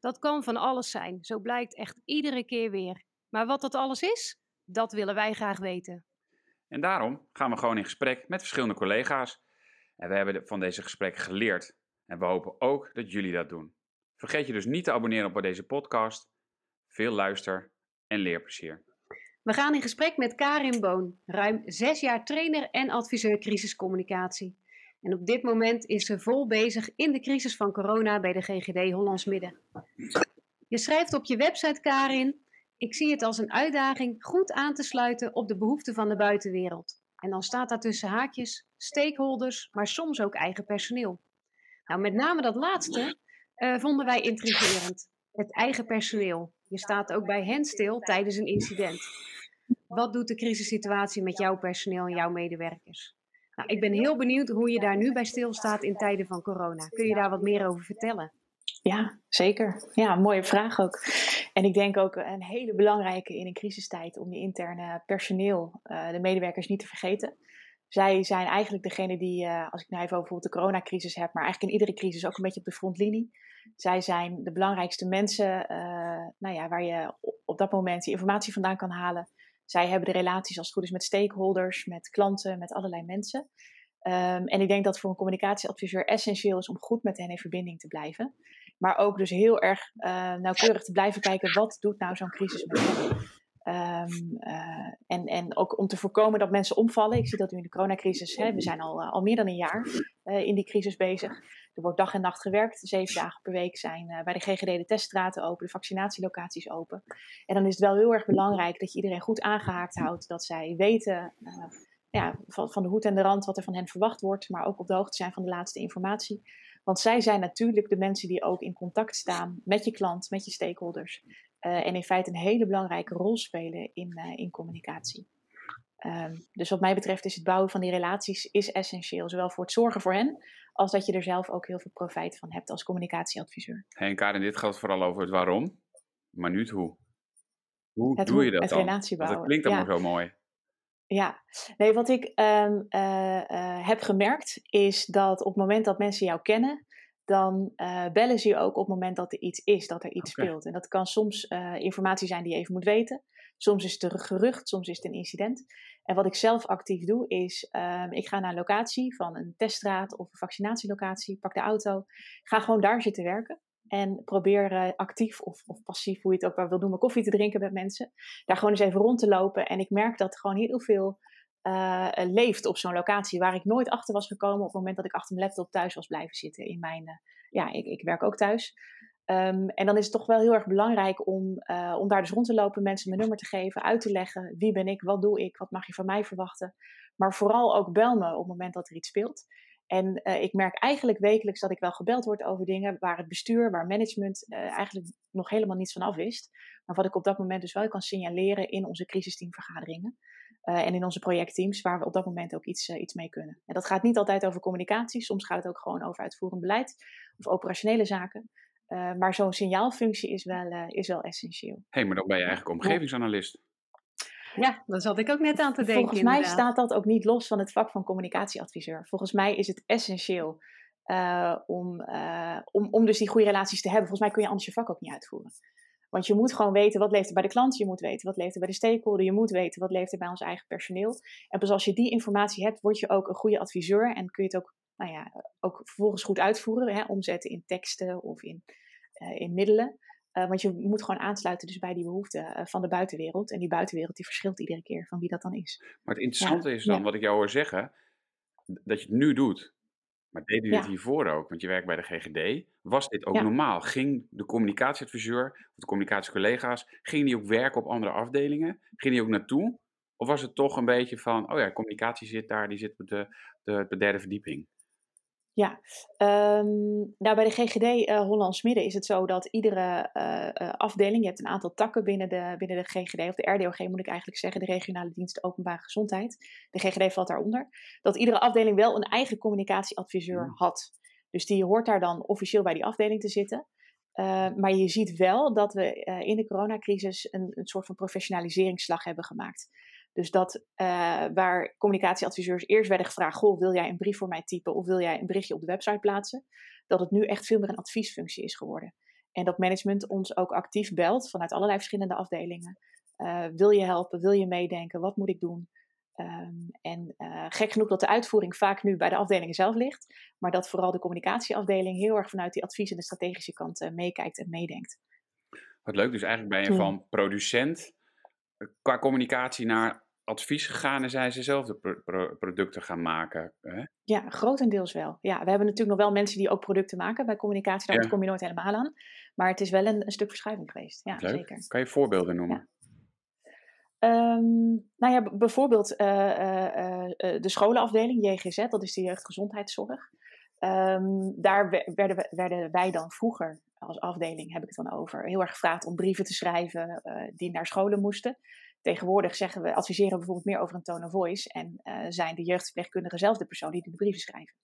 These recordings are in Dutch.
Dat kan van alles zijn, zo blijkt echt iedere keer weer. Maar wat dat alles is, dat willen wij graag weten. En daarom gaan we gewoon in gesprek met verschillende collega's. En we hebben van deze gesprekken geleerd. En we hopen ook dat jullie dat doen. Vergeet je dus niet te abonneren op deze podcast. Veel luister- en leerplezier. We gaan in gesprek met Karin Boon, ruim zes jaar trainer en adviseur crisiscommunicatie. En op dit moment is ze vol bezig in de crisis van corona bij de GGD Hollands Midden. Je schrijft op je website, Karin, ik zie het als een uitdaging goed aan te sluiten op de behoeften van de buitenwereld. En dan staat daar tussen haakjes stakeholders, maar soms ook eigen personeel. Nou, met name dat laatste uh, vonden wij intrigerend. Het eigen personeel. Je staat ook bij hen stil tijdens een incident. Wat doet de crisissituatie met jouw personeel en jouw medewerkers? Nou, ik ben heel benieuwd hoe je daar nu bij stilstaat in tijden van corona. Kun je daar wat meer over vertellen? Ja, zeker. Ja, mooie vraag ook. En ik denk ook een hele belangrijke in een crisistijd om je interne personeel, uh, de medewerkers niet te vergeten. Zij zijn eigenlijk degene die, uh, als ik nou even over de coronacrisis heb, maar eigenlijk in iedere crisis ook een beetje op de frontlinie. Zij zijn de belangrijkste mensen uh, nou ja, waar je op dat moment je informatie vandaan kan halen. Zij hebben de relaties als het goed is met stakeholders, met klanten, met allerlei mensen. Um, en ik denk dat voor een communicatieadviseur essentieel is om goed met hen in verbinding te blijven. Maar ook dus heel erg uh, nauwkeurig te blijven kijken, wat doet nou zo'n crisis met hen? Um, uh, en, en ook om te voorkomen dat mensen omvallen. Ik zie dat nu in de coronacrisis, hè, we zijn al, uh, al meer dan een jaar in die crisis bezig. Er wordt dag en nacht gewerkt. Zeven dagen per week zijn uh, bij de GGD de teststraten open, de vaccinatielocaties open. En dan is het wel heel erg belangrijk dat je iedereen goed aangehaakt houdt. Dat zij weten ja, van, van de hoed en de rand wat er van hen verwacht wordt. Maar ook op de hoogte zijn van de laatste informatie. Want zij zijn natuurlijk de mensen die ook in contact staan met je klant, met je stakeholders. Uh, en in feite een hele belangrijke rol spelen in, in communicatie. Um, dus wat mij betreft is het bouwen van die relaties is essentieel. Zowel voor het zorgen voor hen, als dat je er zelf ook heel veel profijt van hebt als communicatieadviseur. Hey, en Karin, dit gaat vooral over het waarom, maar nu het hoe. Hoe het doe hoe, je dat het dan? relatie Want bouwen. het klinkt ja. allemaal zo mooi. Ja, nee, wat ik um, uh, uh, heb gemerkt is dat op het moment dat mensen jou kennen, dan uh, bellen ze je ook op het moment dat er iets is, dat er iets speelt. En dat kan soms informatie zijn die je even moet weten. Soms is het een gerucht, soms is het een incident. En wat ik zelf actief doe is, um, ik ga naar een locatie van een teststraat of een vaccinatielocatie, pak de auto, ga gewoon daar zitten werken. En probeer uh, actief of, of, passief, hoe je het ook maar wil noemen, koffie te drinken met mensen. Daar gewoon eens even rond te lopen. En ik merk dat gewoon heel veel uh, leeft op zo'n locatie waar ik nooit achter was gekomen op het moment dat ik achter mijn laptop thuis was blijven zitten. In mijn, uh, ja, ik, ik, werk ook thuis. Um, en dan is het toch wel heel erg belangrijk om, uh, om daar dus rond te lopen, mensen mijn nummer te geven, uit te leggen. Wie ben ik, wat doe ik, wat mag je van mij verwachten. Maar vooral ook bel me op het moment dat er iets speelt. En uh, ik merk eigenlijk wekelijks dat ik wel gebeld word over dingen waar het bestuur, waar management uh, eigenlijk nog helemaal niets van af wist. Maar wat ik op dat moment dus wel kan signaleren in onze crisisteamvergaderingen. Uh, en in onze projectteams, waar we op dat moment ook iets, iets mee kunnen. En dat gaat niet altijd over communicatie, soms gaat het ook gewoon over uitvoerend beleid of operationele zaken. Maar zo'n signaalfunctie is wel, is wel essentieel. Hé, hey, maar dan ben je eigenlijk omgevingsanalist. Ja, daar zat ik ook net aan te denken. Volgens mij inderdaad. staat dat ook niet los van het vak van communicatieadviseur. Volgens mij is het essentieel uh, om, om, om dus die goede relaties te hebben. Volgens mij kun je anders je vak ook niet uitvoeren. Want je moet gewoon weten wat leeft er bij de klant, je moet weten wat leeft er bij de stakeholder, je moet weten wat leeft er bij ons eigen personeel. En pas als je die informatie hebt, word je ook een goede adviseur en kun je het ook nou ja, ook vervolgens goed uitvoeren, hè, omzetten in teksten of in, uh, in middelen. Uh, want je moet gewoon aansluiten dus bij die behoeften uh, van de buitenwereld. En die buitenwereld die verschilt iedere keer van wie dat dan is. Maar het interessante ja. is dan, ja. wat ik jou hoor zeggen, dat je het nu doet. Maar deed je dit Ja. hiervoor ook? Want je werkt bij de GGD. Was dit ook normaal? Ging de communicatieadviseur of de communicatiecollega's, gingen die ook werken op andere afdelingen? Ging die ook naartoe? Of was het toch een beetje van, oh ja, communicatie zit daar, die zit op de, de, de derde verdieping? Ja, ehm, nou bij de GGD uh, eh, Hollands Midden is het zo dat iedere uh, afdeling, je hebt een aantal takken binnen de, binnen de GGD, of de RDOG moet ik eigenlijk zeggen, de regionale dienst openbare gezondheid. De GGD valt daaronder. Dat iedere afdeling wel een eigen communicatieadviseur mm. had. Dus die hoort daar dan officieel bij die afdeling te zitten. Uh, maar je ziet wel dat we in de coronacrisis een, een soort van professionaliseringsslag hebben gemaakt. Dus dat uh, waar communicatieadviseurs eerst werden gevraagd: Goh, wil jij een brief voor mij typen of wil jij een berichtje op de website plaatsen? Dat het nu echt veel meer een adviesfunctie is geworden. En dat management ons ook actief belt vanuit allerlei verschillende afdelingen. Uh, wil je helpen? Wil je meedenken? Wat moet ik doen? Um, en uh, gek genoeg dat de uitvoering vaak nu bij de afdelingen zelf ligt, maar dat vooral de communicatieafdeling heel erg vanuit die advies- en de strategische kant meekijkt en meedenkt. Wat leuk, dus eigenlijk ben je van producent qua communicatie naar advies gegaan en zijn ze zelf de producten gaan maken? Hè? Ja, grotendeels wel. Ja, we hebben natuurlijk nog wel mensen die ook producten maken bij communicatie. Daar kom je nooit helemaal aan. Maar het is wel een, een stuk verschuiving geweest. Ja, zeker. Kan je voorbeelden noemen? Um, nou ja, bijvoorbeeld uh, uh, uh, de scholenafdeling, JGZ, dat is de jeugdgezondheidszorg. Um, daar werden, werden wij dan vroeger als afdeling heb ik het dan over, heel erg gevraagd om brieven te schrijven uh, die naar scholen moesten. Tegenwoordig zeggen we, adviseren bijvoorbeeld meer over een tone of voice en uh, zijn de jeugdverpleegkundigen zelf de persoon die de brieven schrijven.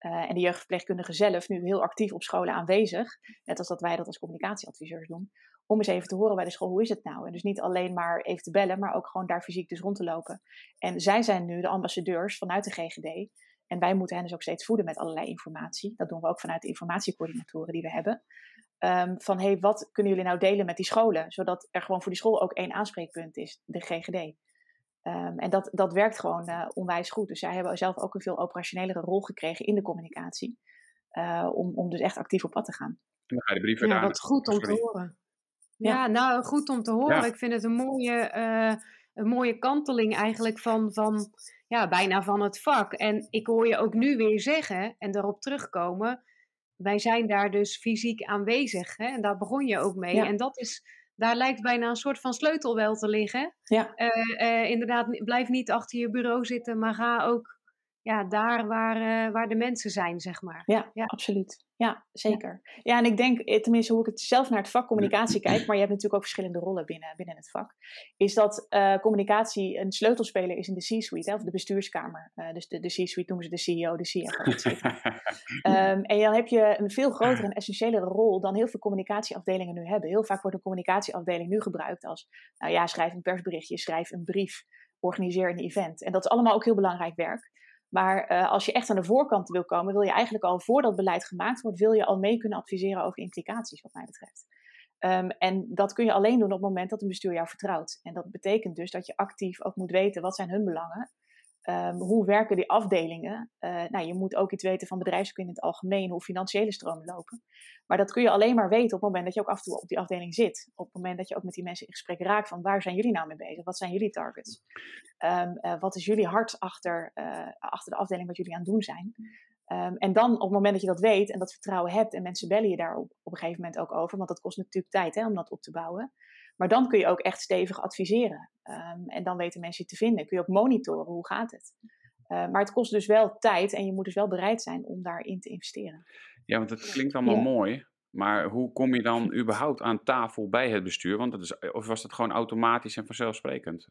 Uh, en de jeugdverpleegkundigen zelf nu heel actief op scholen aanwezig, net als dat wij dat als communicatieadviseurs doen, om eens even te horen bij de school, hoe is het nou? En dus niet alleen maar even te bellen, maar ook gewoon daar fysiek dus rond te lopen. En zij zijn nu de ambassadeurs vanuit de GGD en wij moeten hen dus ook steeds voeden met allerlei informatie. Dat doen we ook vanuit de informatiecoördinatoren die we hebben. Um, van hey, wat kunnen jullie nou delen met die scholen? Zodat er gewoon voor die school ook één aanspreekpunt is, de GGD. Um, ehm, en dat, dat werkt gewoon uh, onwijs goed. Dus zij hebben zelf ook een veel operationelere rol gekregen in de communicatie. Uh, om, om dus echt actief op pad te gaan. En dan ga je de brieven Ja, wat goed om te horen. Ja, ja, nou goed om te horen. Ja. Ik vind het een mooie, uh, een mooie kanteling eigenlijk van, van ja, bijna van het vak. En ik hoor je ook nu weer zeggen en daarop terugkomen. Wij zijn daar dus fysiek aanwezig. Hè? En daar begon je ook mee. En dat is, daar lijkt bijna een soort van sleutel wel te liggen. Ja. Uh, uh, inderdaad, blijf niet achter je bureau zitten, maar ga ook ja, daar waar, uh, waar de mensen zijn, zeg maar. Ja, ja. absoluut. Ja, zeker. Ja. ja. en ik denk, eh, tenminste hoe ik het zelf naar het vak communicatie kijk, maar je hebt natuurlijk ook verschillende rollen binnen, binnen het vak, is dat uh, communicatie een sleutelspeler is in de C-suite, of de bestuurskamer. Uh, dus de, de C-suite noemen ze de CEO, de CFO, um, En dan heb je een veel grotere en essentiëlere rol dan heel veel communicatieafdelingen nu hebben. Heel vaak wordt een communicatieafdeling nu gebruikt als, nou ja, schrijf een persberichtje, schrijf een brief, organiseer een event. En dat is allemaal ook heel belangrijk werk. Maar uh, als je echt aan de voorkant wil komen, wil je eigenlijk al voordat beleid gemaakt wordt, wil je al mee kunnen adviseren over implicaties, wat mij betreft. Um, en dat kun je alleen doen op het moment dat een bestuur jou vertrouwt. En dat betekent dus dat je actief ook moet weten wat zijn hun belangen Um, hoe werken die afdelingen? Uh, nou, je moet ook iets weten van bedrijfskunde in het algemeen, hoe financiële stromen lopen. Maar dat kun je alleen maar weten op het moment dat je ook af en toe op die afdeling zit. Op het moment dat je ook met die mensen in gesprek raakt van waar zijn jullie nou mee bezig? Wat zijn jullie targets? Um, uh, wat is jullie hart achter, uh, achter de afdeling wat jullie aan het doen zijn? Um, en dan op het moment dat je dat weet en dat vertrouwen hebt en mensen bellen je daar op, op een gegeven moment ook over, want dat kost natuurlijk tijd hè, om dat op te bouwen. Maar dan kun je ook echt stevig adviseren. Um, en dan weten mensen je te vinden. Kun je ook monitoren, hoe gaat het? Uh, maar het kost dus wel tijd en je moet dus wel bereid zijn om daarin te investeren. Ja, want het klinkt allemaal ja. mooi. Maar hoe kom je dan überhaupt aan tafel bij het bestuur? Want dat is, of was dat gewoon automatisch en vanzelfsprekend?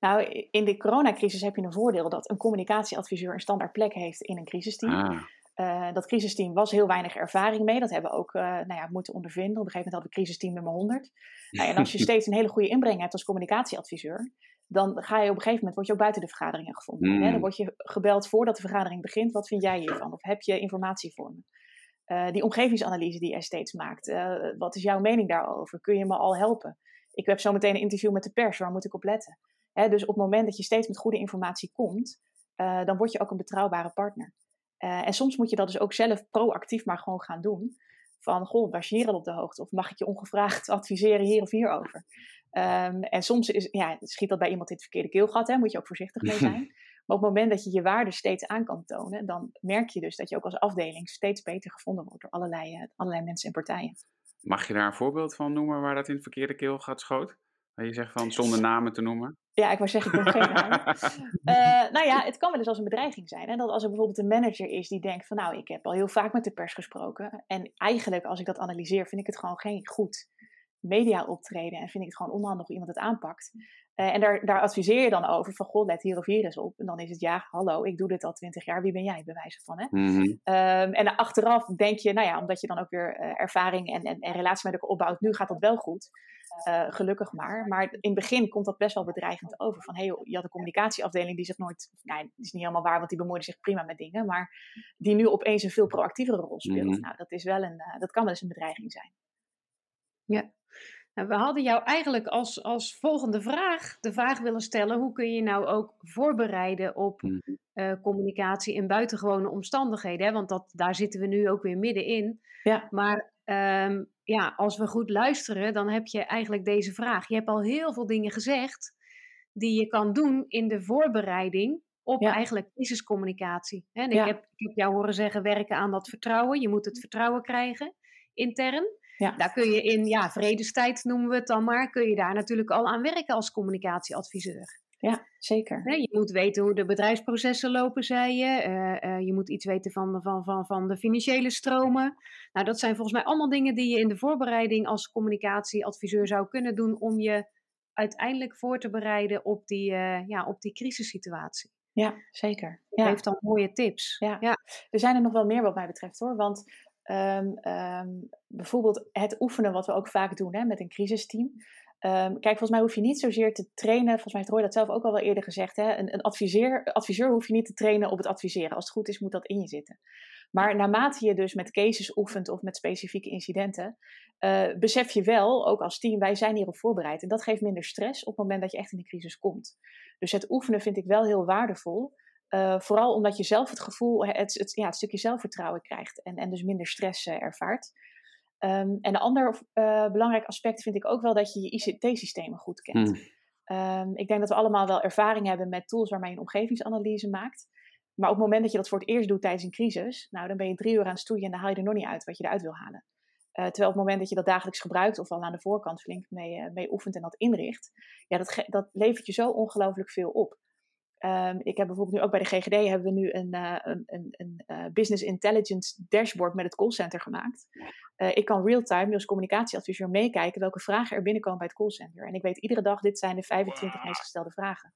Nou, in de coronacrisis heb je een voordeel dat een communicatieadviseur een standaard plek heeft in een crisisteam. Ah. Uh, dat crisisteam was heel weinig ervaring mee. Dat hebben we ook uh, nou ja, moeten ondervinden. Op een gegeven moment hadden we crisisteam nummer 100. Nou, en als je steeds een hele goede inbreng hebt als communicatieadviseur, dan ga je op een gegeven moment word je ook buiten de vergaderingen gevonden. Mm. Hè? Dan word je gebeld voordat de vergadering begint. Wat vind jij hiervan? Of heb je informatie voor me? Uh, die omgevingsanalyse die je steeds maakt. wat is jouw mening daarover? Kun je me al helpen? Ik heb zo meteen een interview met de pers. Waar moet ik op letten? Hè, dus op het moment dat je steeds met goede informatie komt, dan word je ook een betrouwbare partner. Uh, en soms moet je dat dus ook zelf proactief maar gewoon gaan doen. Van, goh, was je hier al op de hoogte? Of mag ik je ongevraagd adviseren hier of hierover? Um, en soms is, ja, schiet dat bij iemand in het verkeerde keelgat, hè, moet je ook voorzichtig mee zijn. Maar op het moment dat je je waarde steeds aan kan tonen, dan merk je dus dat je ook als afdeling steeds beter gevonden wordt door allerlei, uh, allerlei mensen en partijen. Mag je daar een voorbeeld van noemen waar dat in het verkeerde keelgat schoot? Waar je zegt van zonder namen te noemen? Ja, ik wou zeggen, ik ben geen uh, nou ja, het kan wel eens als een bedreiging zijn. En dat als er bijvoorbeeld een manager is die denkt van nou, ik heb al heel vaak met de pers gesproken. En eigenlijk, als ik dat analyseer, vind ik het gewoon geen goed media optreden. En vind ik het gewoon onhandig iemand het aanpakt. Uh, en daar, daar adviseer je dan over van, goh, let hier of hier eens op. En dan is het, ja, hallo, ik doe dit al twintig jaar, wie ben jij, bij wijze van. Hè? Mm -hmm. um, en achteraf denk je, nou ja, omdat je dan ook weer uh, ervaring en, en, en relatie met elkaar opbouwt, nu gaat dat wel goed. Uh, gelukkig maar. Maar in het begin komt dat best wel bedreigend over. Van, hé, hey, je had een communicatieafdeling die zich nooit... Nou, dat is niet helemaal waar, want die bemoeide zich prima met dingen. Maar die nu opeens een veel proactievere rol speelt. Mm -hmm. Nou, dat, is wel een, dat kan wel eens een bedreiging zijn. Ja, nou, we hadden jou eigenlijk als, als volgende vraag de vraag willen stellen: hoe kun je nou ook voorbereiden op uh, communicatie in buitengewone omstandigheden? Hè? Want dat, daar zitten we nu ook weer middenin. Ja. Maar um, ja, als we goed luisteren, dan heb je eigenlijk deze vraag. Je hebt al heel veel dingen gezegd die je kan doen in de voorbereiding op ja. eigenlijk crisiscommunicatie. En ik, ja. heb, ik heb jou horen zeggen: werken aan dat vertrouwen. Je moet het vertrouwen krijgen intern. Ja. Daar kun je in ja, vredestijd, noemen we het dan maar, kun je daar natuurlijk al aan werken als communicatieadviseur. Ja, zeker. je moet weten hoe de bedrijfsprocessen lopen, zei je. Uh, uh, je moet iets weten van, van, van, van de financiële stromen. Nou, dat zijn volgens mij allemaal dingen die je in de voorbereiding als communicatieadviseur zou kunnen doen om je uiteindelijk voor te bereiden op die, uh, ja, op die crisissituatie. Ja, zeker. Ja. Heeft dan mooie tips. Ja. ja. Er zijn er nog wel meer wat mij betreft hoor. Want Um, um, bijvoorbeeld het oefenen, wat we ook vaak doen hè, met een crisisteam. Um, kijk, volgens mij hoef je niet zozeer te trainen. Volgens mij heeft Roy dat zelf ook al wel eerder gezegd. Hè? Een, een adviseur, hoef je niet te trainen op het adviseren. Als het goed is, moet dat in je zitten. Maar naarmate je dus met cases oefent of met specifieke incidenten, uh, besef je wel, ook als team, wij zijn hierop voorbereid. En dat geeft minder stress op het moment dat je echt in de crisis komt. Dus het oefenen vind ik wel heel waardevol. Uh, vooral omdat je zelf het gevoel, het, het, ja, stukje zelfvertrouwen krijgt en, en dus minder stress uh, ervaart. Um, en een ander uh, belangrijk aspect vind ik ook wel dat je je ICT-systemen goed kent. Mm. Um, ik denk dat we allemaal wel ervaring hebben met tools waarmee je een omgevingsanalyse maakt. Maar op het moment dat je dat voor het eerst doet tijdens een crisis, nou, dan ben je drie uur aan het stoeien en dan haal je er nog niet uit wat je eruit wil halen. terwijl op het moment dat je dat dagelijks gebruikt of al aan de voorkant flink mee, mee oefent en dat inricht, ja, dat, dat levert je zo ongelooflijk veel op. Um, ik heb bijvoorbeeld nu ook bij de GGD hebben we nu een, uh, een, een, een uh, business intelligence dashboard met het callcenter gemaakt. Uh, ik kan real-time als communicatieadviseur meekijken welke vragen er binnenkomen bij het callcenter. En ik weet iedere dag, dit zijn de 25 meest gestelde vragen.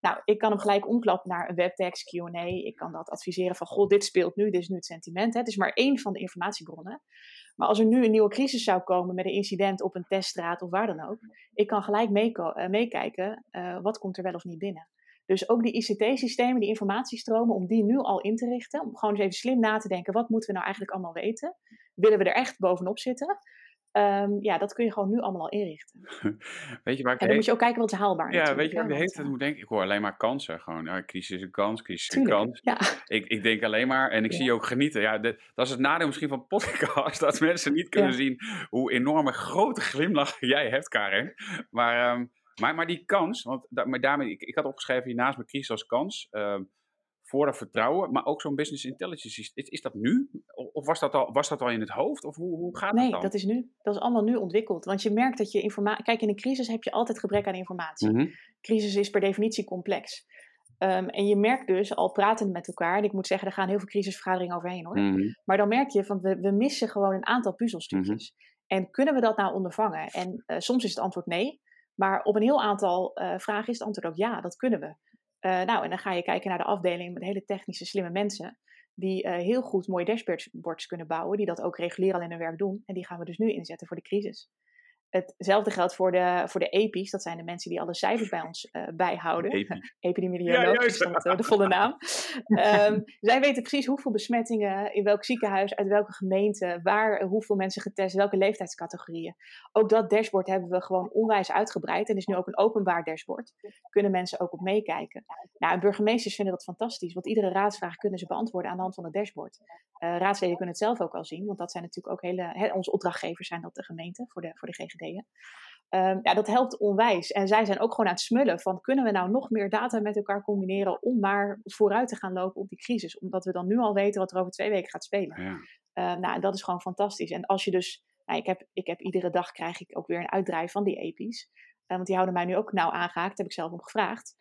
Nou, ik kan hem gelijk omklappen naar een webtekst, Q&A. Ik kan dat adviseren van, goh, dit speelt nu, dit is nu het sentiment. Hè. Het is maar één van de informatiebronnen. Maar als er nu een nieuwe crisis zou komen met een incident op een teststraat of waar dan ook, ik kan gelijk meekijken, wat komt er wel of niet binnen. Dus ook die ICT-systemen, die informatiestromen, om die nu al in te richten. Om gewoon eens even slim na te denken, wat moeten we nou eigenlijk allemaal weten? Willen we er echt bovenop zitten? Um, ja, dat kun je gewoon nu allemaal al inrichten. weet je waar ik en dan moet je ook kijken wat is haalbaar Ja, weet je waar ik de hele tijd moet denken? Ik hoor alleen maar kansen. Gewoon, ja, crisis is een kans, crisis is een kans. Ja. Ik, ik denk alleen maar, en ik ja. zie je ook genieten. Ja, de, dat is het nadeel misschien van podcast, dat mensen niet kunnen zien hoe enorme grote glimlach jij hebt, Karin. Maar... Um, maar, maar die kans, want da, maar daarmee, ik, ik had opgeschreven hiernaast mijn crisis als kans. Uh, voor dat vertrouwen, maar ook zo'n business intelligence. Is, is, dat nu? Of was dat al, was dat al in het hoofd? Of hoe, hoe gaat nee, dat dan? Nee, dat is nu. Dat is allemaal nu ontwikkeld. Want je merkt dat je informatie... Kijk, in een crisis heb je altijd gebrek aan informatie. Mm -hmm. Crisis is per definitie complex. Um, en je merkt dus, al pratend met elkaar, en ik moet zeggen, er gaan heel veel crisisvergaderingen overheen hoor. Mm -hmm. Maar dan merk je, van we, we missen gewoon een aantal puzzelstukjes. Mm -hmm. En kunnen we dat nou ondervangen? En uh, soms is het antwoord nee. Maar op een heel aantal uh, vragen is het antwoord ook ja, dat kunnen we. Uh, nou, en dan ga je kijken naar de afdeling met hele technische, slimme mensen. Die uh, heel goed mooie dashboards kunnen bouwen. Die dat ook regulier al in hun werk doen. En die gaan we dus nu inzetten voor de crisis. Hetzelfde geldt voor de, voor de EPI's. Dat zijn de mensen die alle cijfers bij ons uh, bijhouden. Epi. Epidemioloog ja, is dat, uh, de volle naam. um, zij weten precies hoeveel besmettingen, in welk ziekenhuis, uit welke gemeente, waar, hoeveel mensen getest, welke leeftijdscategorieën. Ook dat dashboard hebben we gewoon onwijs uitgebreid. En is nu ook een openbaar dashboard. Kunnen mensen ook op meekijken. Nou, en burgemeesters vinden dat fantastisch. Want iedere raadsvraag kunnen ze beantwoorden aan de hand van het dashboard. Uh, raadsleden kunnen het zelf ook al zien. Want dat zijn natuurlijk ook hele... Onze opdrachtgevers zijn dat de gemeente voor de, voor de GGD. Um, ja, dat helpt onwijs. En zij zijn ook gewoon aan het smullen van kunnen we nou nog meer data met elkaar combineren om maar vooruit te gaan lopen op die crisis. Omdat we dan nu al weten wat er over twee weken gaat spelen. Ja. Uh, nou, dat is gewoon fantastisch. En als je dus, nou, ik, heb, ik heb iedere dag krijg ik ook weer een uitdraai van die EPI's. want die houden mij nu ook nauw aangehaakt, heb ik zelf om gevraagd.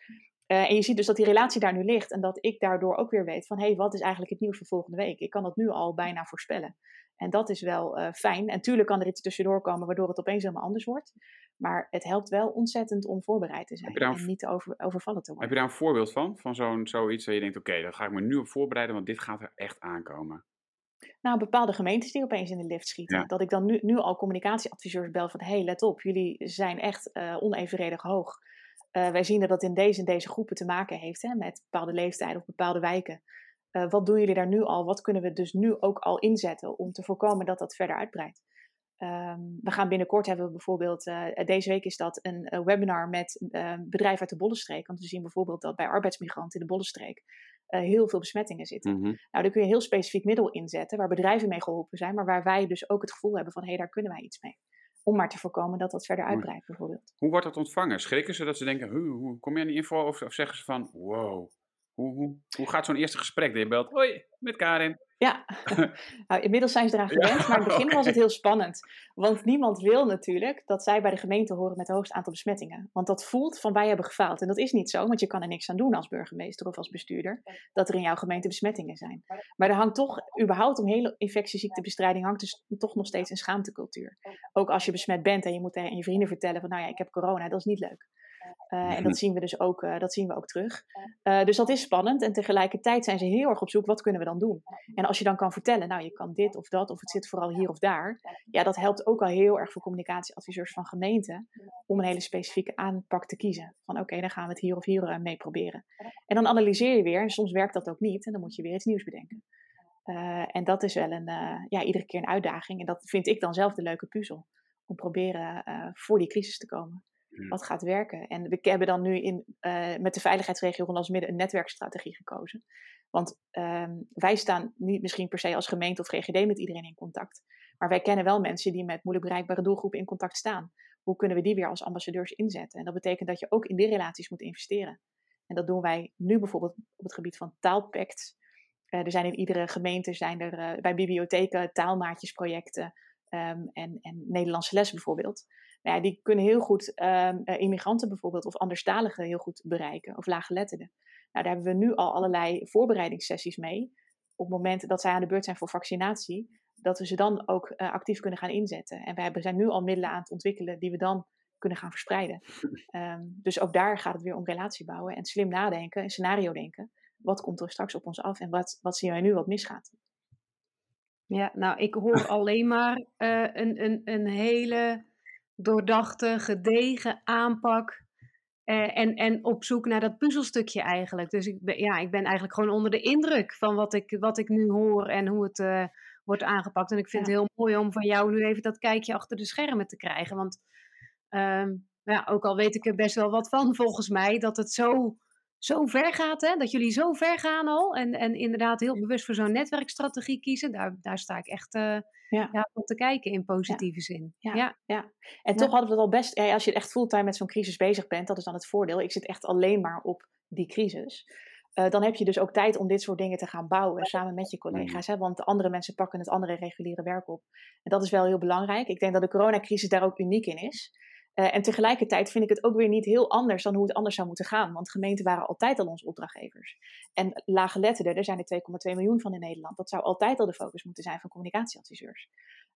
en je ziet dus dat die relatie daar nu ligt en dat ik daardoor ook weer weet van hé, hey, wat is eigenlijk het nieuws voor volgende week? Ik kan dat nu al bijna voorspellen. En dat is wel fijn. En tuurlijk kan er iets tussendoor komen waardoor het opeens helemaal anders wordt. Maar het helpt wel ontzettend om voorbereid te zijn en niet te over, overvallen te worden. Heb je daar een voorbeeld van? Van zo'n zoiets waar je denkt, oké, dan ga ik me nu op voorbereiden, want dit gaat er echt aankomen. Nou, bepaalde gemeentes die opeens in de lift schieten. Dat ik dan nu, nu al communicatieadviseurs bel van, hé, hey, let op, jullie zijn echt uh, onevenredig hoog. Uh, wij zien dat dat in deze en deze groepen te maken heeft, hè, met bepaalde leeftijden of bepaalde wijken. Uh, wat doen jullie daar nu al? Wat kunnen we dus nu ook al inzetten om te voorkomen dat dat verder uitbreidt? Um, we gaan binnenkort hebben we bijvoorbeeld, uh, deze week is dat een uh, webinar met uh, bedrijven uit de Bollenstreek. Want we zien bijvoorbeeld dat bij arbeidsmigranten in de Bollenstreek heel veel besmettingen zitten. Mm -hmm. Nou, daar kun je een heel specifiek middel inzetten waar bedrijven mee geholpen zijn, maar waar wij dus ook het gevoel hebben van hé, hey, daar kunnen wij iets mee. Om maar te voorkomen dat dat verder uitbreidt bijvoorbeeld. Hoe wordt dat ontvangen? Schrikken ze dat ze denken, hoe, hoe kom je aan die info? Of, of zeggen ze van, wow, hoe, hoe, hoe gaat zo'n eerste gesprek? Je belt, hoi, met Karin. Ja, nou, inmiddels zijn ze eraan gewend, maar in het begin was het heel spannend. Want niemand wil natuurlijk dat zij bij de gemeente horen met het hoogste aantal besmettingen. Want dat voelt van wij hebben gefaald. En dat is niet zo, want je kan er niks aan doen als burgemeester of als bestuurder, dat er in jouw gemeente besmettingen zijn. Maar er hangt toch, überhaupt om hele infectieziektebestrijding, hangt dus toch nog steeds een schaamtecultuur. Ook als je besmet bent en je moet tegen je vrienden vertellen van nou ja, ik heb corona, dat is niet leuk. Uh, en dat zien we dus ook, uh, dat zien we ook terug. Uh, dus dat is spannend. En tegelijkertijd zijn ze heel erg op zoek, wat kunnen we dan doen? En als je dan kan vertellen, nou je kan dit of dat, of het zit vooral hier of daar. Ja, dat helpt ook al heel erg voor communicatieadviseurs van gemeenten. Om een hele specifieke aanpak te kiezen. Van oké, okay, dan gaan we het hier of hier mee proberen. En dan analyseer je weer. En soms werkt dat ook niet. En dan moet je weer iets nieuws bedenken. en dat is wel een, ja, iedere keer een uitdaging. En dat vind ik dan zelf de leuke puzzel. Om proberen voor die crisis te komen wat gaat werken. En we hebben dan nu in, uh, met de veiligheidsregio Hollands Midden een netwerkstrategie gekozen. Want um, wij staan niet misschien per se als gemeente of GGD met iedereen in contact. Maar wij kennen wel mensen die met moeilijk bereikbare doelgroepen in contact staan. Hoe kunnen we die weer als ambassadeurs inzetten? En dat betekent dat je ook in die relaties moet investeren. En dat doen wij nu bijvoorbeeld op het gebied van taalpacts. Uh, er zijn in iedere gemeente zijn er uh, bij bibliotheken taalmaatjesprojecten um, en, en Nederlandse les bijvoorbeeld nou ja, die kunnen heel goed um, immigranten bijvoorbeeld of anderstaligen heel goed bereiken, of laaggeletterden. Nou, daar hebben we nu al allerlei voorbereidingssessies mee. Op het moment dat zij aan de beurt zijn voor vaccinatie, dat we ze dan ook uh, actief kunnen gaan inzetten. En we hebben, zijn nu al middelen aan het ontwikkelen die we dan kunnen gaan verspreiden. Um, dus ook daar gaat het weer om relatie bouwen en slim nadenken en scenario denken. Wat komt er straks op ons af en wat, wat zien wij nu wat misgaat? Ja, nou, ik hoor alleen maar uh, een, een, een hele doordachte, gedegen aanpak. Uh, en, en op zoek naar dat puzzelstukje eigenlijk. Dus ik ben, ja, ik ben eigenlijk gewoon onder de indruk van wat ik, wat ik nu hoor en hoe het uh, wordt aangepakt. En ik vind ja. het heel mooi om van jou nu even dat kijkje achter de schermen te krijgen. Want uh, ja, ook al weet ik er best wel wat van volgens mij, dat het zo, zo ver gaat. Hè? Dat jullie zo ver gaan al. En, en inderdaad heel bewust voor zo'n netwerkstrategie kiezen. Daar, daar sta ik echt ja. ja om te kijken in positieve zin. Ja, ja. ja. en toch hadden we het al best, als je echt fulltime met zo'n crisis bezig bent, dat is dan het voordeel. Ik zit echt alleen maar op die crisis. Uh, dan heb je dus ook tijd om dit soort dingen te gaan bouwen samen met je collega's. Hè? Want de andere mensen pakken het andere reguliere werk op. En dat is wel heel belangrijk. Ik denk dat de coronacrisis daar ook uniek in is. Uh, en tegelijkertijd vind ik het ook weer niet heel anders dan hoe het anders zou moeten gaan. Want gemeenten waren altijd al onze opdrachtgevers. En lage letterden, er zijn er 2,2 miljoen van in Nederland. Dat zou altijd al de focus moeten zijn van communicatieadviseurs.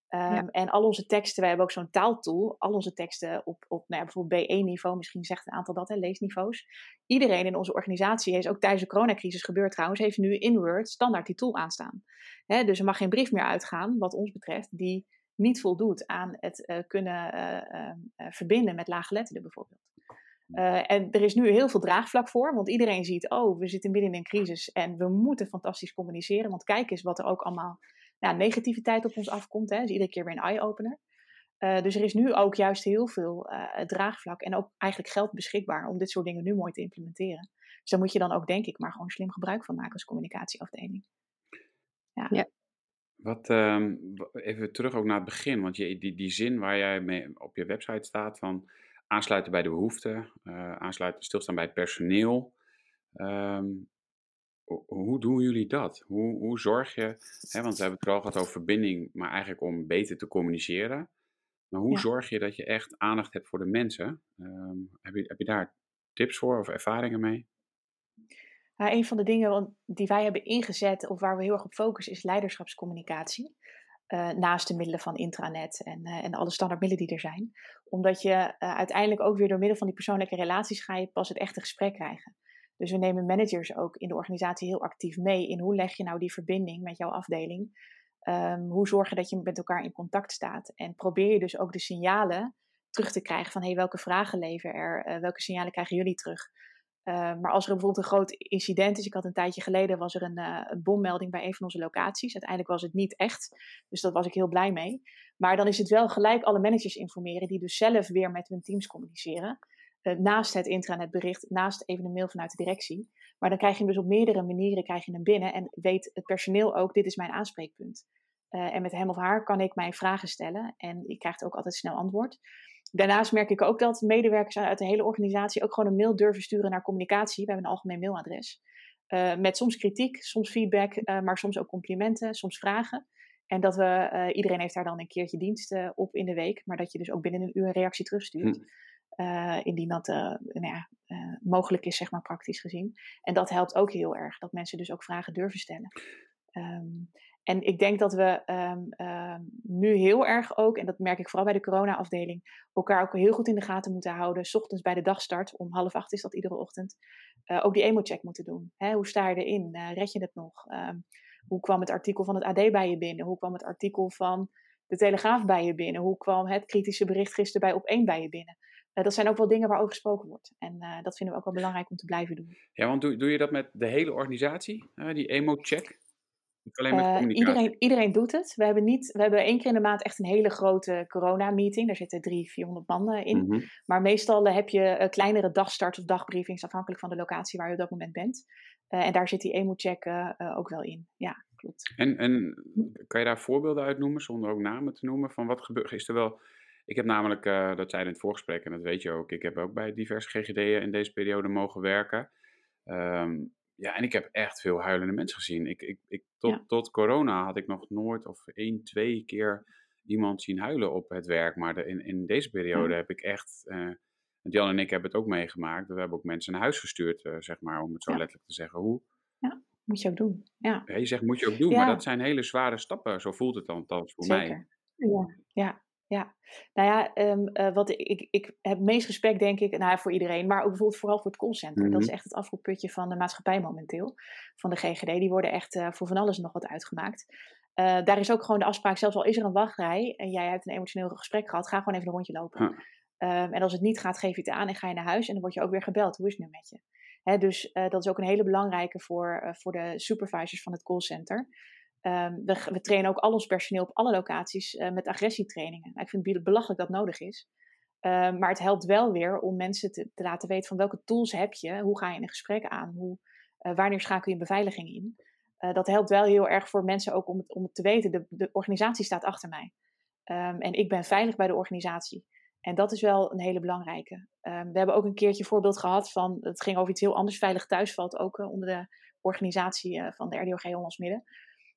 Um, ja. En al onze teksten, wij hebben ook zo'n taaltool. Al onze teksten op, op nou ja, bijvoorbeeld B1-niveau, misschien zegt een aantal dat, hè, leesniveaus. Iedereen in onze organisatie, is ook tijdens de coronacrisis gebeurd trouwens, heeft nu in Word standaard die tool aanstaan. Hè, dus er mag geen brief meer uitgaan, wat ons betreft, die niet voldoet aan het uh, kunnen uh, uh, verbinden met laaggeletterden bijvoorbeeld. en er is nu heel veel draagvlak voor, want iedereen ziet, oh, we zitten midden in een crisis en we moeten fantastisch communiceren, want kijk eens wat er ook allemaal nou, negativiteit op ons afkomt. Hè, dus iedere keer weer een eye-opener. dus er is nu ook juist heel veel draagvlak en ook eigenlijk geld beschikbaar om dit soort dingen nu mooi te implementeren. Dus daar moet je dan ook, denk ik, maar gewoon slim gebruik van maken als communicatieafdeling. Ja. ja. Wat, um, even terug ook naar het begin, want je, die, die zin waar jij mee op je website staat van aansluiten bij de behoeften, uh, aansluiten, stilstaan bij het personeel. Um, hoe doen jullie dat? Hoe, hoe zorg je, hè, want we hebben het vooral gehad over verbinding, maar eigenlijk om beter te communiceren. Maar hoe Ja. zorg je dat je echt aandacht hebt voor de mensen? Ehm, heb, je, heb je daar tips voor of ervaringen mee? Nou, een van de dingen die wij hebben ingezet, of waar we heel erg op focussen, is leiderschapscommunicatie. Eh, naast de middelen van intranet en, eh, en alle standaardmiddelen die er zijn. Omdat je eh, uiteindelijk ook weer door middel van die persoonlijke relaties ga je pas het echte gesprek krijgen. Dus we nemen managers ook in de organisatie heel actief mee in hoe leg je nou die verbinding met jouw afdeling. Ehm, hoe zorg je dat je met elkaar in contact staat. En probeer je dus ook de signalen terug te krijgen van hey, welke vragen leven er, welke signalen krijgen jullie terug. Uh, maar als er bijvoorbeeld een groot incident is, ik had een tijdje geleden, was er een, een bommelding bij een van onze locaties. Uiteindelijk was het niet echt, dus daar was ik heel blij mee. Maar dan is het wel gelijk alle managers informeren, die dus zelf weer met hun teams communiceren. Uh, naast het intranetbericht, naast even een mail vanuit de directie. Maar dan krijg je hem dus op meerdere manieren krijg je hem binnen en weet het personeel ook, dit is mijn aanspreekpunt. En met hem of haar kan ik mijn vragen stellen en je krijgt ook altijd snel antwoord. Daarnaast merk ik ook dat medewerkers uit de hele organisatie ook gewoon een mail durven sturen naar communicatie. We hebben een algemeen mailadres. Uh, met soms kritiek, soms feedback, uh, maar soms ook complimenten, soms vragen. En dat we, uh, iedereen heeft daar dan een keertje dienst op in de week, maar dat je dus ook binnen een uur een reactie terugstuurt. Hm. indien dat nou ja, mogelijk is, zeg maar praktisch gezien. En dat helpt ook heel erg, dat mensen dus ook vragen durven stellen. Um, en ik denk dat we um, um, nu heel erg ook, en dat merk ik vooral bij de corona-afdeling, elkaar ook heel goed in de gaten moeten houden. S ochtends bij de dagstart, om half acht is dat iedere ochtend, uh, ook die emo-check moeten doen. Hè, hoe sta je erin? Uh, red je het nog? Um, hoe kwam het artikel van het AD bij je binnen? Hoe kwam het artikel van de Telegraaf bij je binnen? Hoe kwam het kritische bericht gisteren bij op één bij je binnen? Uh, dat zijn ook wel dingen waarover gesproken wordt. En dat vinden we ook wel belangrijk om te blijven doen. Ja, want doe, doe je dat met de hele organisatie, die emo-check? Alleen met Uh, iedereen, iedereen doet het. We hebben, niet, we hebben één keer in de maand echt een hele grote corona-meeting. Daar zitten drie, 400 man uh, in. Mhm. Maar meestal uh, heb je uh, kleinere dagstarts of dagbriefings, afhankelijk van de locatie waar je op dat moment bent. Uh, en daar zit die emo-check uh, ook wel in. Ja, klopt. En, en kan je daar voorbeelden uit noemen, zonder ook namen te noemen? Van wat gebeurt Is er wel... Ik heb namelijk, dat zei in het voorgesprek, en dat weet je ook, ik heb ook bij diverse GGD'en in deze periode mogen werken. Um, ja, en ik heb echt veel huilende mensen gezien. Ik, ik, ik, tot, ja. tot corona had ik nog nooit of één, twee keer iemand zien huilen op het werk. Maar de, in, in deze periode ja. heb ik echt... Uh, Jan en ik hebben het ook meegemaakt. We hebben ook mensen naar huis gestuurd, uh, zeg maar, om het zo ja. letterlijk te zeggen. Hoe? Ja, moet je ook doen. Ja. Je zegt moet je ook doen, maar dat zijn hele zware stappen. Zo voelt het dan althans voor Zeker. mij. Ja, ja. Ja, nou ja, um, uh, wat ik, ik, ik heb het meest respect, denk ik, nou, voor iedereen, maar ook bijvoorbeeld vooral voor het callcenter. Mm -hmm. Dat is echt het afvoerputje van de maatschappij momenteel, van de GGD. Die worden echt uh, voor van alles nog wat uitgemaakt. Uh, daar is ook gewoon de afspraak, zelfs al is er een wachtrij en jij hebt een emotioneel gesprek gehad, ga gewoon even een rondje lopen. Huh. Um, en als het niet gaat, geef je het aan en ga je naar huis en dan word je ook weer gebeld. Hoe is het nu met je? Hè, dus dat is ook een hele belangrijke voor, voor de supervisors van het callcenter. Um, we, we, trainen ook al ons personeel op alle locaties uh, met agressietrainingen. Nou, ik vind het belachelijk dat nodig is. Uh, maar het helpt wel weer om mensen te, te, laten weten van welke tools heb je, hoe ga je in een gesprek aan, hoe, uh, wanneer schakel je beveiliging in. dat helpt wel heel erg voor mensen ook om het, om te weten. De, de organisatie staat achter mij. Um, en ik ben veilig bij de organisatie. En dat is wel een hele belangrijke. We hebben ook een keertje voorbeeld gehad van, het ging over iets heel anders. Veilig thuis valt ook onder de organisatie van de RDOG Hollands Midden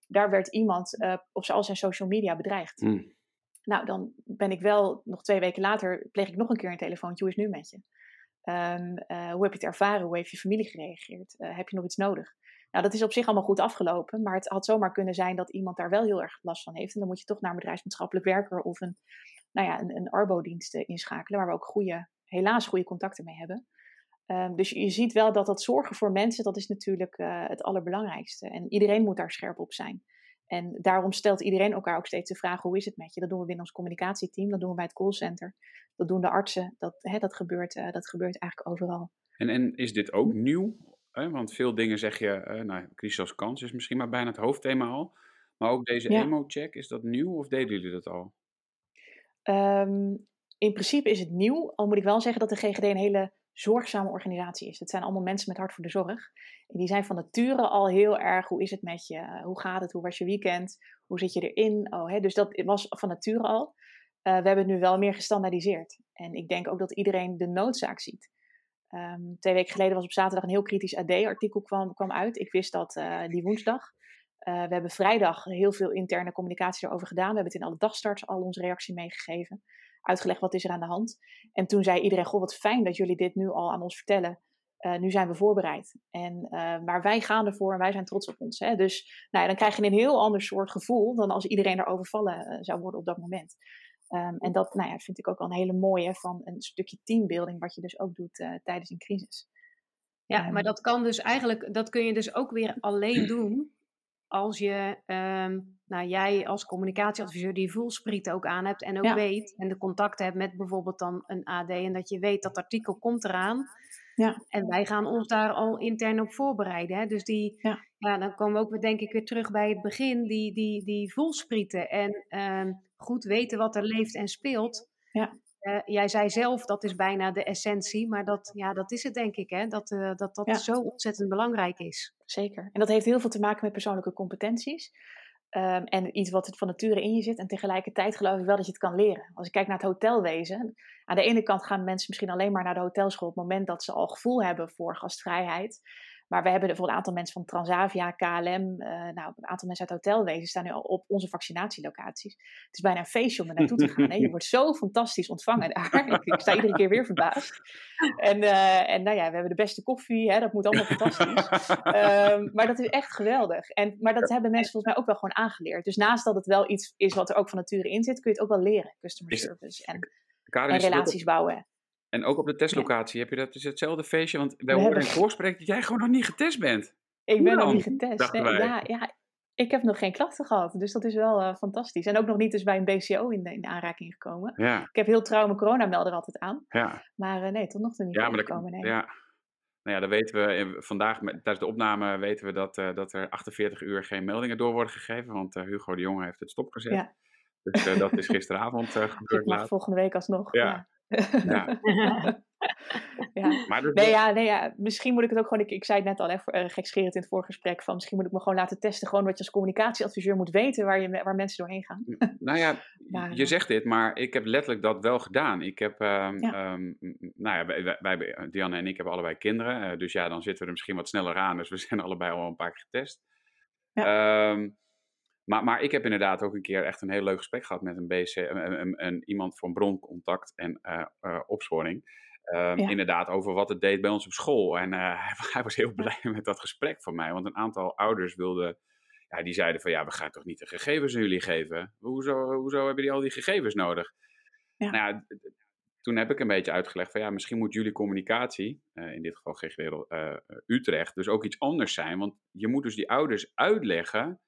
daar werd iemand uh, op al zijn social media bedreigd. Mm. Nou, dan ben ik wel, nog twee weken later, pleeg ik nog een keer een telefoontje. Hoe is het nu met je? Um, uh, hoe heb je het ervaren? Hoe heeft je familie gereageerd? Uh, heb je nog iets nodig? Nou, dat is op zich allemaal goed afgelopen. Maar het had zomaar kunnen zijn dat iemand daar wel heel erg last van heeft. En dan moet je toch naar een bedrijfsmaatschappelijk werker of een, nou ja, een, een Arbo-dienst inschakelen. Waar we ook goede, helaas goede contacten mee hebben. Um, dus je ziet wel dat dat zorgen voor mensen, dat is natuurlijk uh, het allerbelangrijkste. En iedereen moet daar scherp op zijn. En daarom stelt iedereen elkaar ook steeds de vraag, hoe is het met je? Dat doen we binnen ons communicatieteam, dat doen we bij het callcenter. Dat doen de artsen, dat, hè, dat, gebeurt, uh, dat gebeurt eigenlijk overal. En, en is dit ook nieuw? Hè? Want veel dingen zeg je, uh, nou, crisis als kans is misschien maar bijna het hoofdthema al. Maar ook deze ja. emo-check, is dat nieuw of deden jullie dat al? Um, in principe is het nieuw, al moet ik wel zeggen dat de GGD een hele zorgzame organisatie is. Het zijn allemaal mensen met hart voor de zorg. En die zijn van nature al heel erg, hoe is het met je? Hoe gaat het? Hoe was je weekend? Hoe zit je erin? Oh, hè? Dus dat was van nature al. Uh, we hebben het nu wel meer gestandaardiseerd. En ik denk ook dat iedereen de noodzaak ziet. Um, twee weken geleden was op zaterdag een heel kritisch AD-artikel kwam, kwam uit. Ik wist dat uh, die woensdag. we hebben vrijdag heel veel interne communicatie erover gedaan. We hebben het in alle dagstarts al onze reactie meegegeven. Uitgelegd wat is er aan de hand. En toen zei iedereen, goh wat fijn dat jullie dit nu al aan ons vertellen. nu zijn we voorbereid. En, maar wij gaan ervoor en wij zijn trots op ons. Hè? Dus nou ja, dan krijg je een heel ander soort gevoel dan als iedereen er overvallen zou worden op dat moment. Ehm, en dat nou ja, vind ik ook wel een hele mooie van een stukje teambuilding, wat je dus ook doet tijdens een crisis. Ja, maar ehm. dat kan dus eigenlijk, dat kun je dus ook weer alleen doen als je, um, nou jij als communicatieadviseur die voelspriet ook aan hebt en ook weet en de contacten hebt met bijvoorbeeld dan een AD en dat je weet dat artikel komt eraan. Ja. En wij gaan ons daar al intern op voorbereiden. Hè? Dus die, ja. ja. dan komen we ook weer, denk ik weer terug bij het begin, die, die, die voelsprieten en goed weten wat er leeft en speelt. Ja. Uh, jij zei zelf, dat is bijna de essentie, maar dat, ja, dat is het denk ik, hè? dat uh, dat, dat zo ontzettend belangrijk is. Zeker. En dat heeft heel veel te maken met persoonlijke competenties. Um, en iets wat van nature in je zit. En tegelijkertijd geloof ik wel dat je het kan leren. Als ik kijk naar het hotelwezen. Aan de ene kant gaan mensen misschien alleen maar naar de hotelschool op het moment dat ze al gevoel hebben voor gastvrijheid. Maar we hebben bijvoorbeeld een aantal mensen van Transavia, KLM, uh, eh, nou, een aantal mensen uit hotelwezen staan nu al op onze vaccinatielocaties. Het is bijna een feestje om er naartoe te gaan. Hè? Je wordt zo fantastisch ontvangen daar. ik, sta iedere keer weer verbaasd. En, uh, en nou ja, we hebben de beste koffie, hè? dat moet allemaal fantastisch. um, maar dat is echt geweldig. En, maar dat hebben mensen volgens mij ook wel gewoon aangeleerd. Dus naast dat het wel iets is wat er ook van nature in zit, kun je het ook wel leren, customer service en, en relaties bouwen. En ook op de testlocatie heb je dat, is hetzelfde feestje. Want wij horen in het voorsprek dat jij gewoon nog niet getest bent. Ik ben nog niet getest. ja, ja, ik heb nog geen klachten gehad. Dus dat is wel uh, fantastisch. En ook nog niet dus bij een BCO in, in aanraking gekomen. Ja. Ik heb heel trouw mijn coronamelder altijd aan. Ja. Maar uh, nee, tot nog toe niet ja, gekomen. Nee. Ja. Nou ja, dan weten we vandaag tijdens de opname weten we dat, uh, dat er 48 uur geen meldingen door worden gegeven. Want Hugo de Jonge heeft het stopgezet. Ja. Dus dat is gisteravond gebeurd. Ik volgende week alsnog. Ja. Ja. ja. Maar nee, ja, nee, ja, misschien moet ik het ook gewoon, ik, ik zei het net al, hè, voor, uh, gekscherend in het voorgesprek, van misschien moet ik me gewoon laten testen, gewoon wat je als communicatieadviseur moet weten waar, je, waar mensen doorheen gaan. nou ja, je eh, zegt dit, maar ik heb letterlijk dat wel gedaan. Ik heb, um, ja. Um, nou ja, wij, wij, Dianne en ik hebben allebei kinderen, uh, dus ja, dan zitten we er misschien wat sneller aan, dus we zijn allebei al een paar keer getest. Ja. Um, maar, maar ik heb inderdaad ook een keer echt een heel leuk gesprek gehad met een, BC, een, een, iemand van broncontact en uh, opsporing. Um, Inderdaad, over wat het deed bij ons op school. En uh, hij was heel blij met dat gesprek van mij. Want een aantal ouders wilden. Ja, die zeiden van ja, we gaan toch niet de gegevens aan jullie geven? Hoezo, hoezo hebben die al die gegevens nodig? Ja. Nou ja, toen heb ik een beetje uitgelegd van ja, misschien moet jullie communicatie, uh, in dit geval GGD uh, Utrecht, dus ook iets anders zijn. Want je moet dus die ouders uitleggen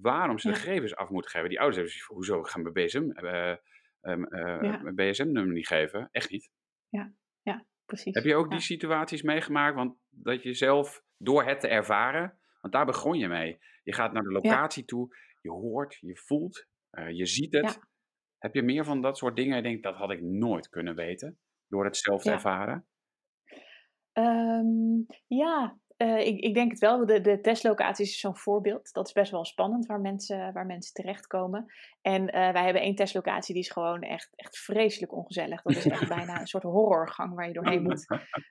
waarom ze de gegevens af moeten geven. Die ouders hebben zoiets hoezo gaan we BSM, uh, uh, BSM-nummer niet geven? Echt niet. Ja, ja precies. Heb je ook die situaties meegemaakt? Want dat je zelf, door het te ervaren, want daar begon je mee. Je gaat naar de locatie toe, je hoort, je voelt, uh, je ziet het. Heb je meer van dat soort dingen? Je denkt, dat had ik nooit kunnen weten, door het zelf te ervaren. Um, ja, uh, ik, ik, denk het wel. De, de testlocatie is zo'n voorbeeld. Dat is best wel spannend waar mensen, waar mensen terechtkomen. En uh, wij hebben één testlocatie die is gewoon echt, echt vreselijk ongezellig. Dat is echt bijna een soort horrorgang waar je doorheen moet.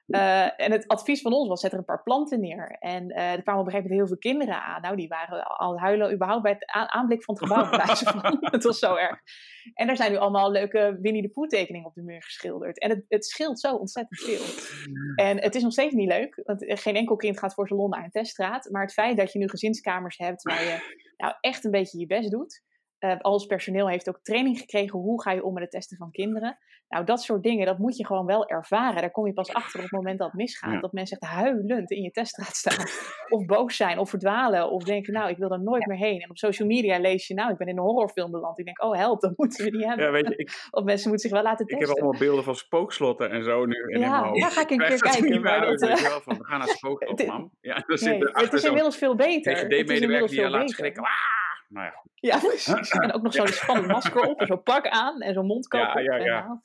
Uh, en het advies van ons was: zet er een paar planten neer. En er kwamen op een gegeven moment heel veel kinderen aan. Nou, die waren al huilen überhaupt bij het aanblik van het gebouw. van. het was zo erg. En er zijn nu allemaal leuke Winnie de Pooh tekeningen op de muur geschilderd. En het, het scheelt zo ontzettend veel. En het is nog steeds niet leuk. Want geen enkel kind gaat voor salon een teststraat. Maar het feit dat je nu gezinskamers hebt waar je nou echt een beetje je best doet. Uh, alles personeel heeft ook training gekregen. Hoe ga je om met het testen van kinderen? Nou, dat soort dingen, dat moet je gewoon wel ervaren. Daar kom je pas achter op het moment dat het misgaat. Dat mensen echt huilend in je teststraat staan. of boos zijn, of verdwalen. Of denken, nou, ik wil er nooit meer heen. En op social media lees je, nou, ik ben in een horrorfilm beland. Ik denk, oh help, dat moeten we niet hebben. Ja, weet je, ik, of mensen moeten zich wel laten testen. Ik heb allemaal beelden van spookslotten en zo nu in ja, mijn hoofd. Ja, ga ik een keer kijken. Maar dat, uh... wel van, we gaan naar spookslot, man. Ja, nee, het is inmiddels veel beter. GD-medewerker die je laat schrikken. Ah! Nou ja, ja, precies. En ook nog zo'n spannend masker op en zo'n pak aan en zo'n mondkapje. Ja, ja, ja.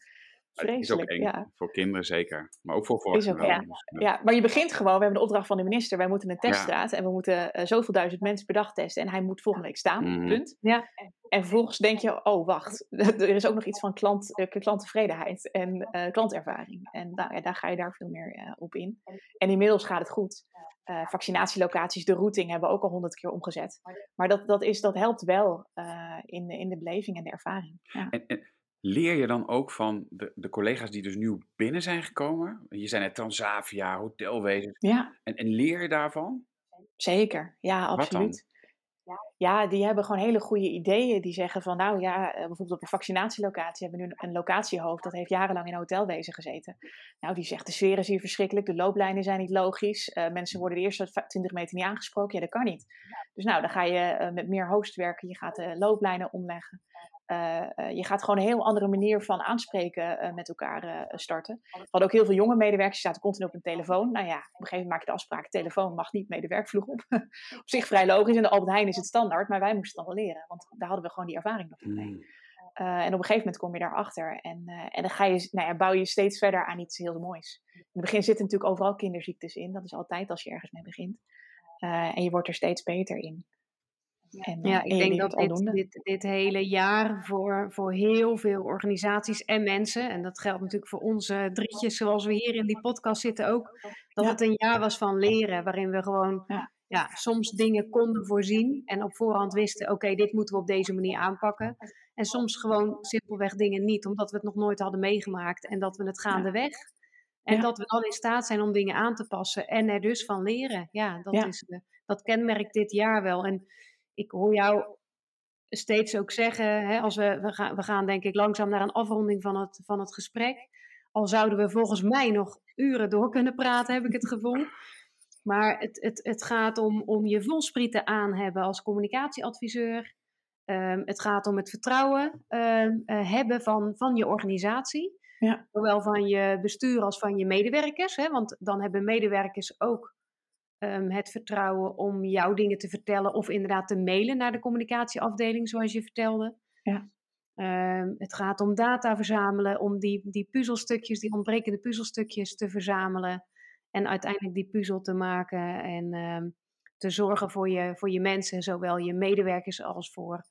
Vreselijk, eng. ja. Voor kinderen zeker, maar ook voor Is volwassenen. ook, ja. maar je begint gewoon, we hebben de opdracht van de minister, wij moeten een Ja. teststraat en we moeten eh, zoveel duizend mensen per dag testen en hij moet volgende week staan, Mhm. punt. Ja. En vervolgens denk je, oh wacht, er is ook nog iets van klant, eh, klanttevredenheid en eh, klantervaring. En nou, ja, daar ga je daar veel meer eh, op in. En inmiddels gaat het goed. Eh, vaccinatielocaties, de routing hebben we ook al honderd keer omgezet. Maar dat, dat, is, dat helpt wel eh, in, de, in de beleving en de ervaring. Ja. En, en leer je dan ook van de, de collega's die dus nieuw binnen zijn gekomen? Je zijn net Transavia, hotelwezen. ja, En, en leer je daarvan? Zeker, ja, dan? absoluut. Ja, die hebben gewoon hele goede ideeën. Die zeggen van, nou ja, eh, bijvoorbeeld op een vaccinatielocatie hebben we nu een locatiehoofd. Dat heeft jarenlang in een hotelwezen gezeten. Nou, die zegt, de sfeer is hier verschrikkelijk. De looplijnen zijn niet logisch. eh, mensen worden de eerste va- 20 meter niet aangesproken. Ja, dat kan niet. Dus nou, dan ga je eh, met meer host werken. Je gaat de looplijnen omleggen. Eh, eh, je gaat gewoon een heel andere manier van aanspreken eh, met elkaar eh, starten. We hadden ook heel veel jonge medewerkers, die zaten continu op een telefoon. Nou ja, op een gegeven moment maak je de afspraak, telefoon mag niet mee de werkvloer op. op zich vrij logisch. En de Albert Heijn is het standaard, maar wij moesten het dan wel leren. Want daar hadden we gewoon die ervaring nog niet mee. Eh, en op een gegeven moment kom je daarachter. En, eh, en dan ga je, nou ja, bouw je steeds verder aan iets heel moois. In het begin zitten natuurlijk overal kinderziektes in. Dat is altijd als je ergens mee begint. Eh, en je wordt er steeds beter in. En, Ja, ik denk dat dit, dit, dit hele jaar voor, voor heel veel organisaties en mensen, en dat geldt natuurlijk voor onze drietjes zoals we hier in die podcast zitten ook, dat Ja. het een jaar was van leren, waarin we gewoon Ja. ja. soms dingen konden voorzien en op voorhand wisten, oké, dit moeten we op deze manier aanpakken. En soms gewoon simpelweg dingen niet, omdat we het nog nooit hadden meegemaakt en dat we het gaandeweg. En Ja. dat we dan in staat zijn om dingen aan te passen en er dus van leren. Ja, dat, Ja. Is, eh, dat kenmerkt dit jaar wel. En ik hoor jou steeds ook zeggen, hè, als we, we, gaan, we gaan denk ik langzaam naar een afronding van het, van het gesprek. Al zouden we volgens mij nog uren door kunnen praten, heb ik het gevoel. Maar het, het, het gaat om, om je volsprieten aan hebben als communicatieadviseur. Ehm, het gaat om het vertrouwen ehm, eh, hebben van, van je organisatie. Ja. Zowel van je bestuur als van je medewerkers. Hè? Want dan hebben medewerkers ook ehm, het vertrouwen om jouw dingen te vertellen. Of inderdaad te mailen naar de communicatieafdeling, zoals je vertelde. Ja. Ehm, het gaat om data verzamelen, om die, die puzzelstukjes, die ontbrekende puzzelstukjes te verzamelen. En uiteindelijk die puzzel te maken en ehm, te zorgen voor je, voor je mensen, zowel je medewerkers als voor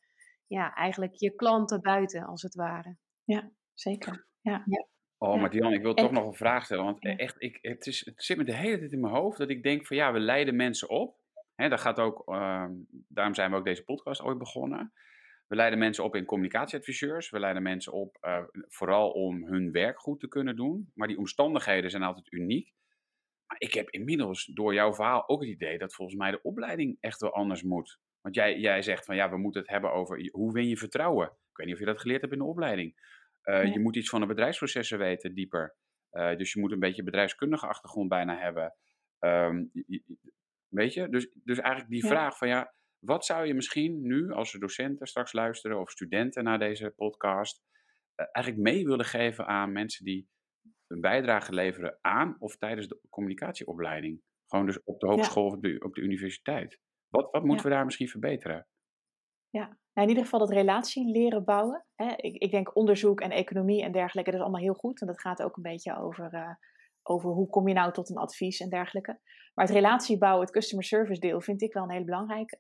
ja, eigenlijk je klanten buiten, als het ware. Zeker. Oh, Ja. Maar Dian, ik wil En- toch nog een vraag stellen. Want echt, ik, het, is, het zit me de hele tijd in mijn hoofd dat ik denk van ja, we leiden mensen op. Hè, dat gaat ook, ehm, daarom zijn we ook deze podcast ooit begonnen. We leiden mensen op in communicatieadviseurs. We leiden mensen op eh, vooral om hun werk goed te kunnen doen. Maar die omstandigheden zijn altijd uniek. Maar ik heb inmiddels door jouw verhaal ook het idee dat volgens mij de opleiding echt wel anders moet. Want jij, jij zegt van ja, we moeten het hebben over hoe win je vertrouwen. Ik weet niet of je dat geleerd hebt in de opleiding. Eh, Ja. Je moet iets van de bedrijfsprocessen weten, dieper. Eh, dus je moet een beetje bedrijfskundige achtergrond bijna hebben. Ehm, weet je? Dus, dus eigenlijk die Ja. vraag van ja, wat zou je misschien nu, als er docenten straks luisteren of studenten naar deze podcast, eh, eigenlijk mee willen geven aan mensen die een bijdrage leveren aan of tijdens de communicatieopleiding? Gewoon dus op de hogeschool of op de, op de universiteit. Wat, wat moeten we daar misschien verbeteren? Ja, nou, in ieder geval dat relatie leren bouwen. Hè. Ik, ik denk onderzoek en economie en dergelijke, dat is allemaal heel goed. En dat gaat ook een beetje over, eh, over hoe kom je nou tot een advies en dergelijke. Maar het relatiebouwen, het customer service deel, vind ik wel een hele belangrijke.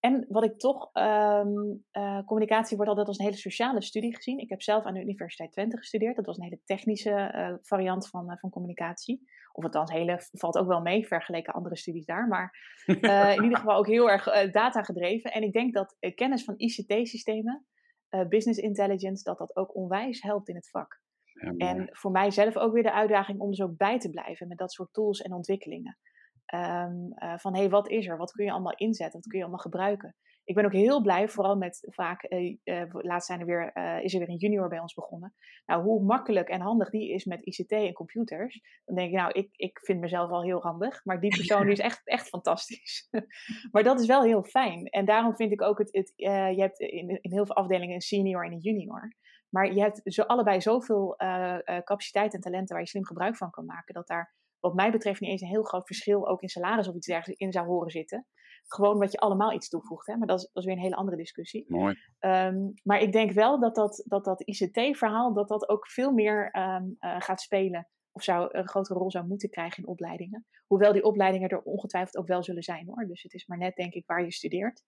En wat ik toch, ehm, eh, communicatie wordt altijd als een hele sociale studie gezien. Ik heb zelf aan de Universiteit Twente gestudeerd. Dat was een hele technische eh, variant van, van communicatie. Of althans, hele valt ook wel mee vergeleken andere studies daar. Maar eh, in ieder geval ook heel erg eh, data gedreven. En ik denk dat eh, kennis van ICT-systemen, business intelligence, dat dat ook onwijs helpt in het vak. Ja. En voor mij zelf ook weer de uitdaging om dus ook bij te blijven met dat soort tools en ontwikkelingen. Ehm, eh, van hé, hey, wat is er? Wat kun je allemaal inzetten? Wat kun je allemaal gebruiken? Ik ben ook heel blij, vooral met vaak, eh, eh, laatst zijn er weer, eh, is er weer een junior bij ons begonnen. Nou, hoe makkelijk en handig die is met ICT en computers. Dan denk ik, nou, ik, ik vind mezelf al heel handig, maar die persoon die is echt, echt fantastisch. maar dat is wel heel fijn. En daarom vind ik ook, het, het, je hebt in, in heel veel afdelingen een senior en een junior. Maar je hebt zo, allebei zoveel capaciteit en talenten waar je slim gebruik van kan maken, dat daar wat mij betreft niet eens een heel groot verschil ook in salaris of iets dergelijks in zou horen zitten. gewoon omdat je allemaal iets toevoegt. Hè? Maar dat is, dat is weer een hele andere discussie. Mooi. Ehm, maar ik denk wel dat dat, dat, dat ICT-verhaal dat dat ook veel meer ehm, eh, gaat spelen. Of zou een grotere rol zou moeten krijgen in opleidingen. Hoewel die opleidingen er ongetwijfeld ook wel zullen zijn hoor. Dus het is maar net denk ik waar je studeert.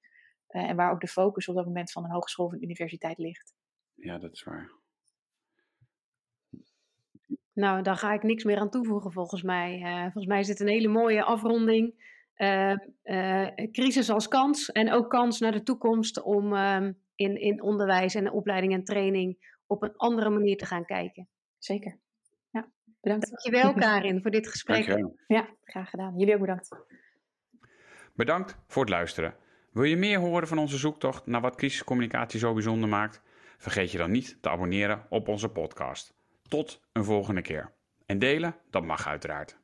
eh, en waar ook de focus op dat moment van een hogeschool of een universiteit ligt. Ja, dat is waar. Nou, daar ga ik niks meer aan toevoegen volgens mij. Eh, volgens mij is dit een hele mooie afronding. Eh, eh, crisis als kans en ook kans naar de toekomst om ehm, in, in onderwijs en opleiding en training op een andere manier te gaan kijken. Zeker. Ja, bedankt. Dankjewel Karin voor dit gesprek. Dankjewel. Ja, graag gedaan. Jullie ook bedankt. Bedankt voor het luisteren. Wil je meer horen van onze zoektocht naar wat crisiscommunicatie zo bijzonder maakt? Vergeet je dan niet te abonneren op onze podcast. Tot een volgende keer. En delen, dat mag uiteraard.